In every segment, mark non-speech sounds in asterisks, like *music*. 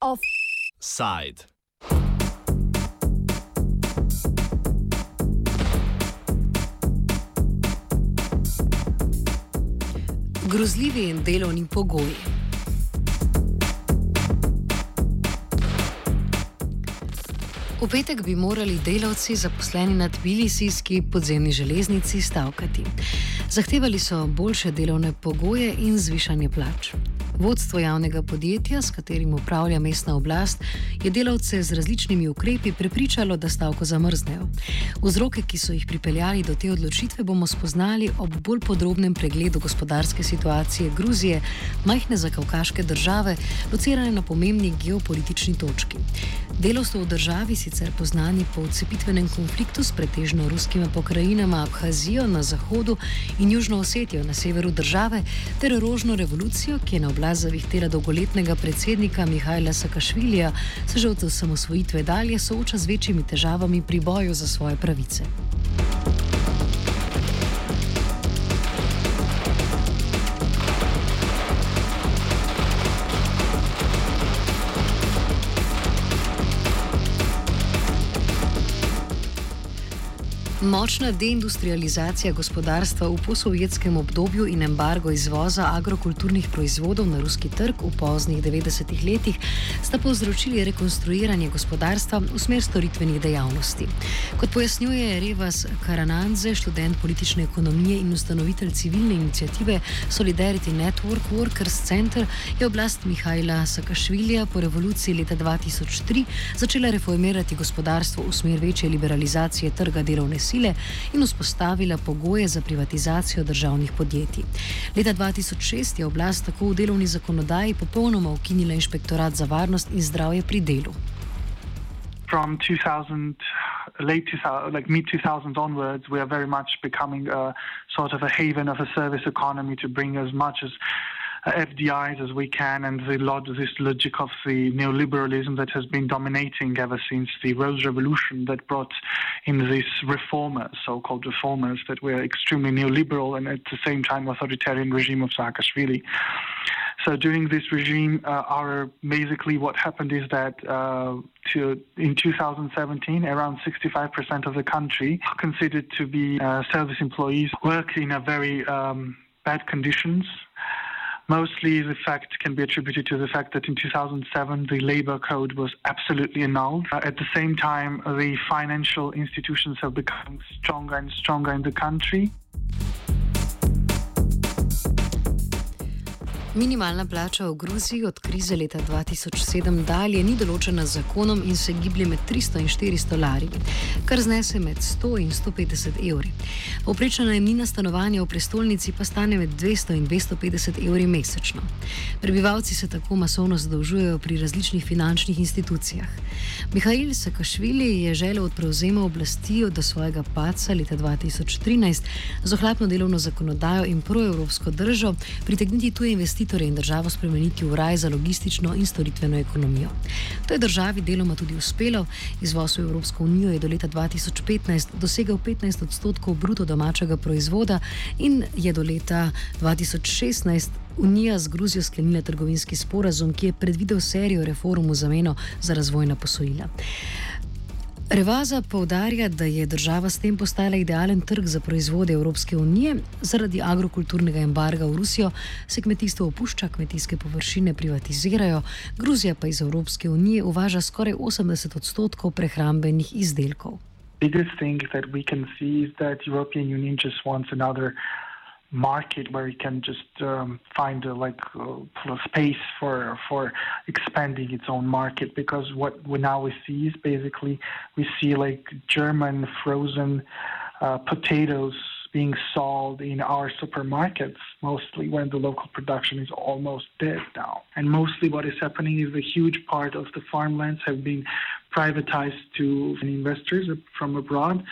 Offside. Grozljivi delovni pogoji. V petek bi morali delavci zaposleni na Tbilisijski podzemni železnici stavkati. Zahtevali so boljše delovne pogoje in zvišanje plač. Vodstvo javnega podjetja, s katerim upravlja mestna oblast, je delavce z različnimi ukrepi prepričalo, da stavko zamrznejo. Vzroke, ki so jih pripeljali do te odločitve, bomo spoznali ob bolj podrobnem pregledu gospodarske situacije Gruzije, majhne zakavkaške države, locirane na pomembni geopolitični točki. Delovstvo v državi, sicer poznani po odcepitvenem konfliktu s pretežno ruskimi pokrajinama Abhazijo na zahodu in Južno Osetijo na severu države, ter rožno revolucijo, ki je na oblasti zavihtela dolgoletnega predsednika Mihajla Sakašvilija, se že od osamosvojitve dalje sooča z večjimi težavami pri boju za svoje pravice. Močna deindustrializacija gospodarstva v posovjetskem obdobju in embargo izvoza agrokulturnih proizvodov na ruski trg v poznih 90-ih letih sta povzročili rekonstruiranje gospodarstva v smer storitvenih dejavnosti. Kot pojasnjuje Revas Karananze, študent politične ekonomije in ustanovitelj civilne inicijative Solidarity Network Workers Center, je oblast Mihajla Sakašvilija po revoluciji leta 2003 začela reformirati gospodarstvo v smer večje liberalizacije trga delovne sile sile in vzpostavila pogoje za privatizacijo državnih podjetij. Leta 2006 je oblast tako v delovni zakonodaji popolnoma ukinila inšpektorat za varnost in zdravje pri delu. From 2000, late 2000, like mid 2000s onwards, we are very much becoming a sort of a haven of a service economy to bring as much as Uh, FDIs as we can, and the this logic of the neoliberalism that has been dominating ever since the Rose Revolution that brought in these reformers, so-called reformers, that were extremely neoliberal and at the same time authoritarian regime of Saakashvili. So during this regime, uh, our basically what happened is that uh, to, in 2017, around 65% of the country considered to be uh, service employees work in a very um, bad conditions Mostly the fact can be attributed to the fact that in 2007 the labor code was absolutely annulled. Uh, at the same time, the financial institutions have become stronger and stronger in the country. Minimalna plača v Gruziji od krize leta 2007 dalje ni določena z zakonom in se giblje med 300 in 400 lari, kar znese med 100 in 150 evri. Poprečna najemnina stanovanja v prestolnici pa stane med 200 in 250 evri mesečno. Prebivalci se tako masovno zadolžujejo pri različnih finančnih institucijah. Mihajl Sakašvili je želel od prevzema oblasti do svojega paca leta 2013 z ohlapno delovno zakonodajo in proevropsko držo pritegniti tuje investicije investitorje in državo spremeniti v raj za logistično in storitveno ekonomijo. To je državi deloma tudi uspelo. Izvoz v Evropsko unijo je do leta 2015 dosegel 15 odstotkov bruto domačega proizvoda in je do leta 2016 Unija z Gruzijo sklenila trgovinski sporazum, ki je predvidel serijo reform v zameno za razvojna posojila. Revaza povdarja, da je država s tem postala idealen trg za proizvode Evropske unije. Zaradi agrokulturnega embarga v Rusijo se kmetijstvo opušča, kmetijske površine privatizirajo, Gruzija pa iz Evropske unije uvaža skoraj 80 odstotkov prehrambenih izdelkov. Biggest thing that we can see is that European Union just wants another market where you can just um, find a, like space for for expanding its own market. Because what we now we see is basically we see like German frozen uh, potatoes being sold in our supermarkets mostly when the local production is almost dead now. And mostly what is happening is a huge part of the farmlands have been privatized to investors from abroad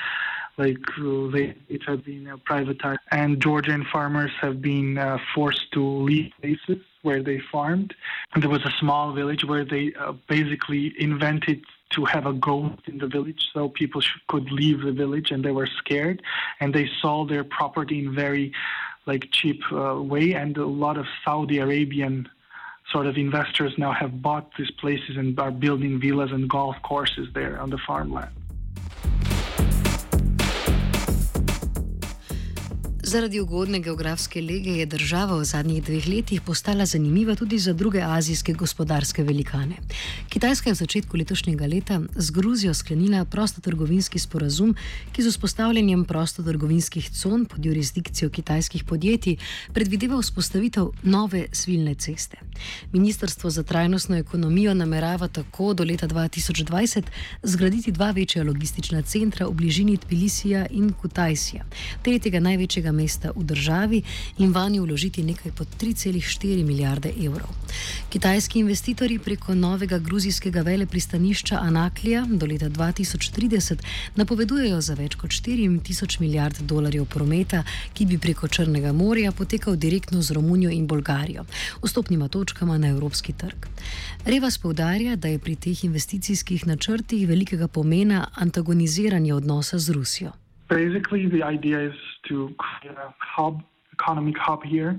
like uh, it has been uh, privatized, and Georgian farmers have been uh, forced to leave places where they farmed. And there was a small village where they uh, basically invented to have a ghost in the village so people could leave the village and they were scared and they sold their property in very like cheap uh, way and a lot of Saudi Arabian sort of investors now have bought these places and are building villas and golf courses there on the farmland. Zaradi ugodne geografske lege je država v zadnjih dveh letih postala zanimiva tudi za druge azijske gospodarske velikane. Kitajska je v začetku letošnjega leta z Gruzijo sklenila prostotrgovinski sporazum, ki z vzpostavljanjem prostotrgovinskih con pod jurisdikcijo kitajskih podjetij predvideva vzpostavitev nove svilne ceste. Ministrstvo za trajnostno ekonomijo namerava tako do leta 2020 zgraditi dva večja logistična centra v bližini Tbilisija in Kutajsija, tretjega največjega mesta v državi in vanjo vložiti nekaj pod 3,4 milijarde evrov. Kitajski investitorji preko novega gruzijskega velepristanišča Anaklija do leta 2030 napovedujejo za več kot 4000 milijard dolarjev prometa, ki bi preko Črnega morja potekal direktno z Romunijo in Bolgarijo, vstopnima točkama na evropski trg. Reva spoudarja, da je pri teh investicijskih načrtih velikega pomena antagoniziranje odnosa z Rusijo. Basically, the idea is to create a hub, economic hub here,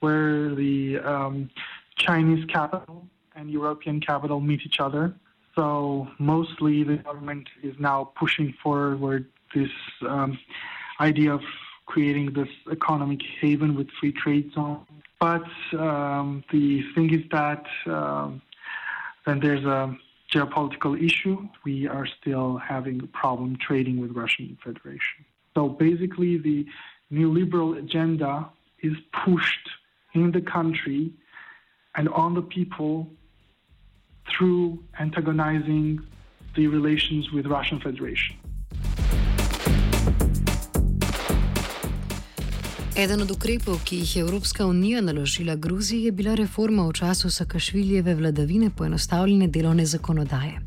where the um, Chinese capital and European capital meet each other. So mostly the government is now pushing forward this um, idea of creating this economic haven with free trade zone. But um, the thing is that um, then there's a geopolitical issue. We are still having a problem trading with Russian Federation. So basically, the neoliberal agenda is pushed in the country and on the people through antagonizing the relations with Russian Federation. Eden od ukrepov, ki jih je Evropska unija naložila Gruziji, je bila reforma v času Sakašviljeve vladavine poenostavljene delovne zakonodaje.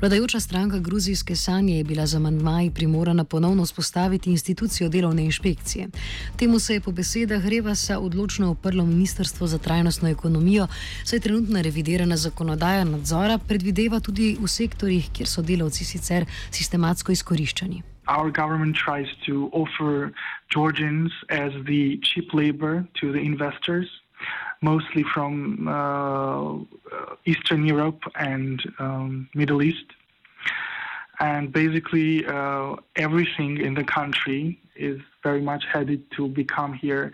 Vladajoča stranka gruzijske sanje je bila za mandmaji primorana ponovno vzpostaviti institucijo delovne inšpekcije. Temu se je po besedah Revasa odločno oprlo Ministrstvo za trajnostno ekonomijo, saj trenutna revidirana zakonodaja nadzora predvideva tudi v sektorjih, kjer so delavci sicer sistematsko izkoriščani. Our government tries to offer Georgians as the cheap labor to the investors, mostly from uh, Eastern Europe and um, Middle East. And basically, uh, everything in the country is very much headed to become here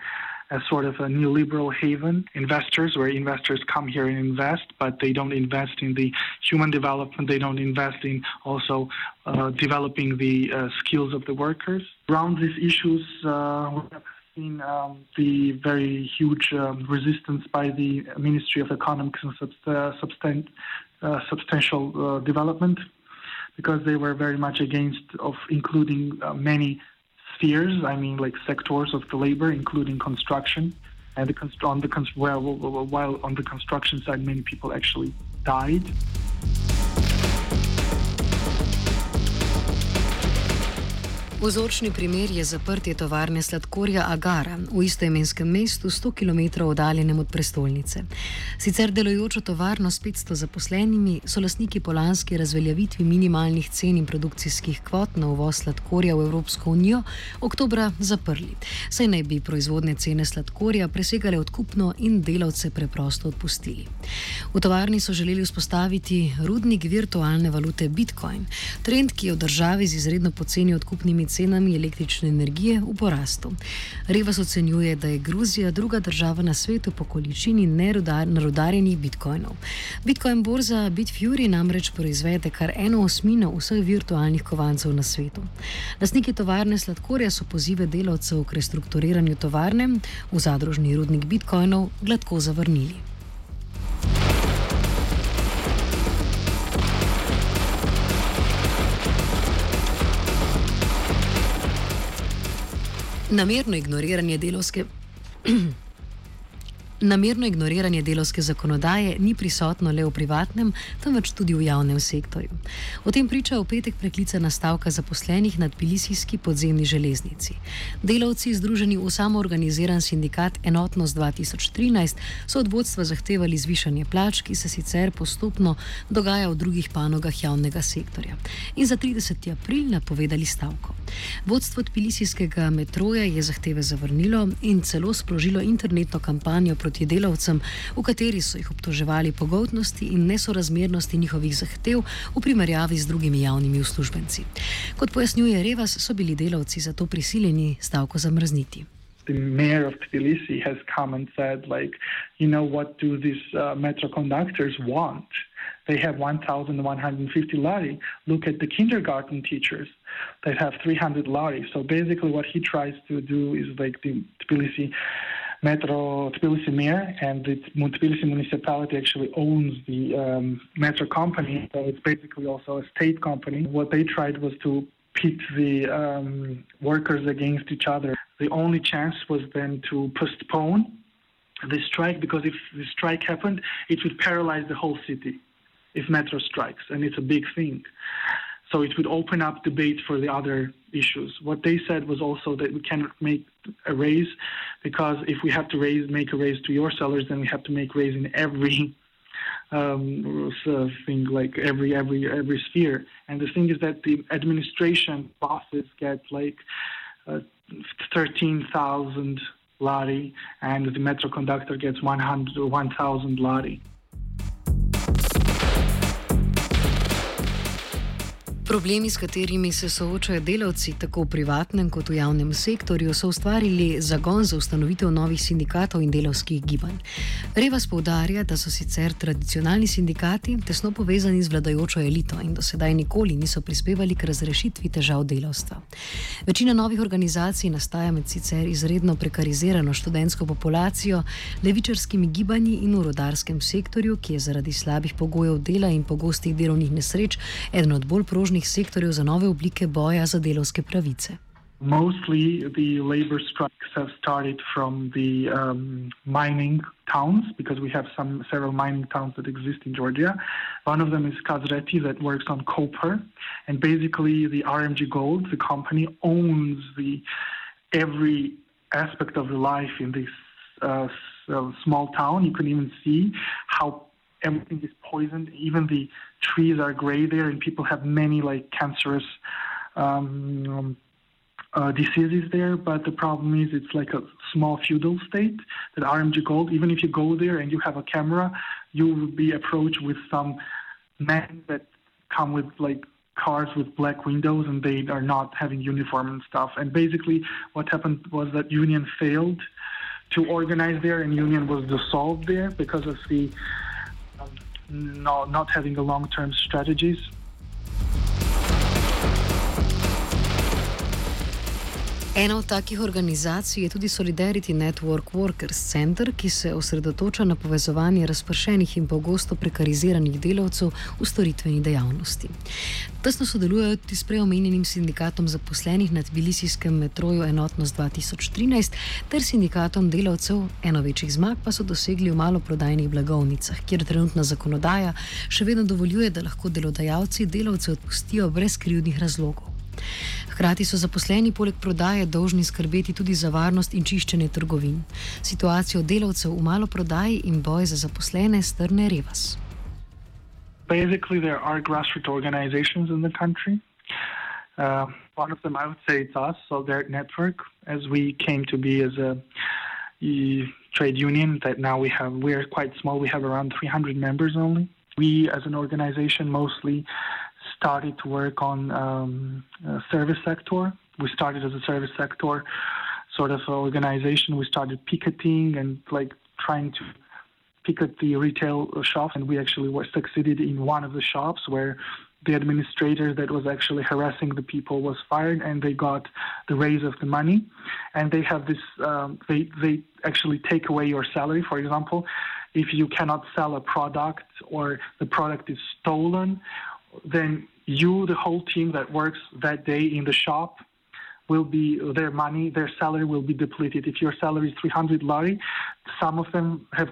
as sort of a neoliberal haven. Investors, where investors come here and invest, but they don't invest in the human development. They don't invest in also uh, developing the uh, skills of the workers. Around these issues, uh, we have seen um, the very huge um, resistance by the Ministry of Economics and subst- uh, uh, substantial uh, development because they were very much against of including many spheres, I mean like sectors of the labor, including construction. And the, on the well, while on the construction side, many people actually died. Vzorčni primer je zaprtje tovarne sladkorja Agara v istoimenskem mestu, 100 km oddaljenem od prestolnice. Sicer delujočo tovarno s 500 zaposlenimi so lastniki po lanski razveljavitvi minimalnih cen in produkcijskih kvot na uvoz sladkorja v Evropsko unijo oktobra zaprli, saj naj bi proizvodne cene sladkorja presegale odkupno in delavce preprosto odpustili. V tovarni so želeli vzpostaviti rudnik virtualne valute Bitcoin, trend, ki je v državi z izredno poceni odkupnimi cenami električne energije v porastu. Revas ocenjuje, da je Gruzija druga država na svetu po količini nerodarjenih bitcoinov. Bitcoin borza Bitfury namreč proizvede kar eno osmino vseh virtualnih kovancev na svetu. Lastniki tovarne sladkorja so pozive delavcev k restrukturiranju tovarne v zadružni rudnik bitcoinov gladko zavrnili. Namerno ignoriranje delovske. *clears throat* Namerno ignoriranje delovske zakonodaje ni prisotno le v privatnem, temveč tudi v javnem sektorju. O tem priča v petek preklicana stavka zaposlenih na Tbilisijski podzemni železnici. Delavci, združeni v samoorganiziran sindikat Enotnost 2013, so od vodstva zahtevali zvišanje plač, ki se sicer postopno dogaja v drugih panogah javnega sektorja. In za 30. april napovedali stavko. Vodstvo Tbilisijskega metroja je zahteve zavrnilo in celo sprožilo internetno kampanjo proti delavcem, v kateri so jih obtoževali pogotnosti in nesorazmernosti njihovih zahtev v primerjavi z drugimi javnimi uslužbenci. Kot pojasnjuje Revas, so bili delavci zato prisiljeni stavko zamrzniti. The mayor of Tbilisi has come and said, like, you know, what do these uh, metro conductors want? They have 1,150 lari. Look at the kindergarten teachers that have 300 lari. So basically, what he tries to do is like the Tbilisi Metro Tbilisi Mayor and the Tbilisi municipality actually owns the um, metro company. So it's basically also a state company. What they tried was to pit the um, workers against each other. The only chance was then to postpone the strike because if the strike happened, it would paralyze the whole city if metro strikes, and it's a big thing. So it would open up debate for the other issues. What they said was also that we cannot make a raise because if we have to raise, make a raise to your sellers, then we have to make raise in every *laughs* um, thing, like every every every sphere. And the thing is that the administration bosses get like uh, thirteen thousand lari, and the metro conductor gets 100 1,000 lari. Problemi, s katerimi se soočajo delavci tako v privatnem kot v javnem sektorju, so ustvarili zagon za ustanovitev novih sindikatov in delovskih gibanj. Revas poudarja, da so sicer tradicionalni sindikati tesno povezani z vladajočo elito in do sedaj nikoli niso prispevali k razrešitvi težav delavstva. Večina novih organizacij nastaja med sicer izredno prekarizirano študentsko populacijo, levičarskimi gibanji in v rodarskem sektorju, ki je zaradi slabih pogojev dela in pogostih delovnih nesreč eden od bolj prožnih različnih sektorjev za nove oblike boja za delovske pravice. Mostly the labor strikes have started from the um, mining towns because we have some several mining towns that exist in Georgia. One of them is Kazreti that works on copper, and basically the RMG Gold, the company, owns the every aspect of the life in this uh, small town. You can even see how everything is poisoned. Even the trees are gray there, and people have many like cancerous um, uh, diseases there. But the problem is, it's like a small feudal state that RMG Gold. Even if you go there and you have a camera, you will be approached with some men that come with like cars with black windows and they are not having uniform and stuff. And basically, what happened was that Union failed to organize there, and Union was dissolved there because of the no, not having a long-term strategies. Ena od takih organizacij je tudi Solidarity Network Workers Center, ki se osredotoča na povezovanje razpršenih in pogosto prekariziranih delavcev v storitveni dejavnosti. Tesno sodelujejo tudi s preomenjenim sindikatom zaposlenih na Tbilisijskem metroju Enotnost 2013 ter sindikatom delavcev. Eno večjih zmag pa so dosegli v maloprodajnih blagovnicah, kjer trenutna zakonodaja še vedno dovoljuje, da lahko delodajalci delavce odpustijo brez krivdnih razlogov. Hkrati so zaposleni poleg prodaje dolžni skrbeti tudi za varnost in čiščenje trgovin. Situacijo delavcev v maloprodaji in boj za zaposlene strne Revas. Basically, there are grassroots organizations in the country. Uh, one of them, I would say, it's us, so their network, as we came to be as a, a trade union. That now we have, we are quite small. We have around 300 members only. We, as an organization, mostly started to work on um, service sector. We started as a service sector sort of organization. We started picketing and like trying to picket the retail shops, and we actually were succeeded in one of the shops where the administrator that was actually harassing the people was fired, and they got the raise of the money. And they have this. Um, they they actually take away your salary. For example, if you cannot sell a product or the product is stolen then you, the whole team that works that day in the shop, will be their money, their salary will be depleted. If your salary is 300 lari, some of them have,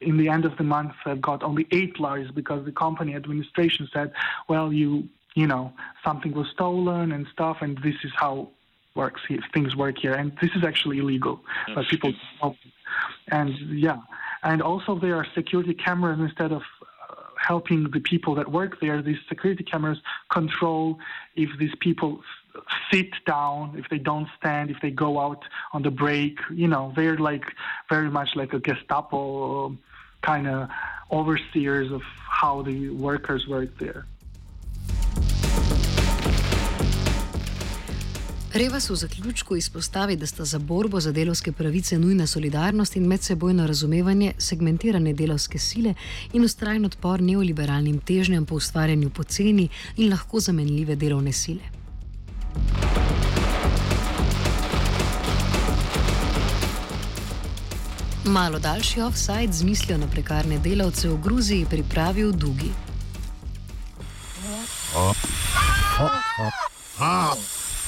in the end of the month, have got only eight laris because the company administration said, well, you, you know, something was stolen and stuff, and this is how works here, things work here, and this is actually illegal, but people, and yeah, and also there are security cameras instead of helping the people that work there. These security cameras control if these people sit down, if they don't stand, if they go out on the break. You know, they're like very much like a Gestapo um, kind of overseers of how the workers work there. Revas v zaključku izpostavi, da sta za borbo za delovske pravice nujna solidarnost in medsebojno razumevanje, segmentirane delovske sile in ustrajen odpor neoliberalnim težnjam po ustvarjanju poceni in lahko zamenljive delovne sile. Malo daljši offside z mislijo na prekarne delavce v Gruziji pripravil Dugi. Oh. Oh. Oh.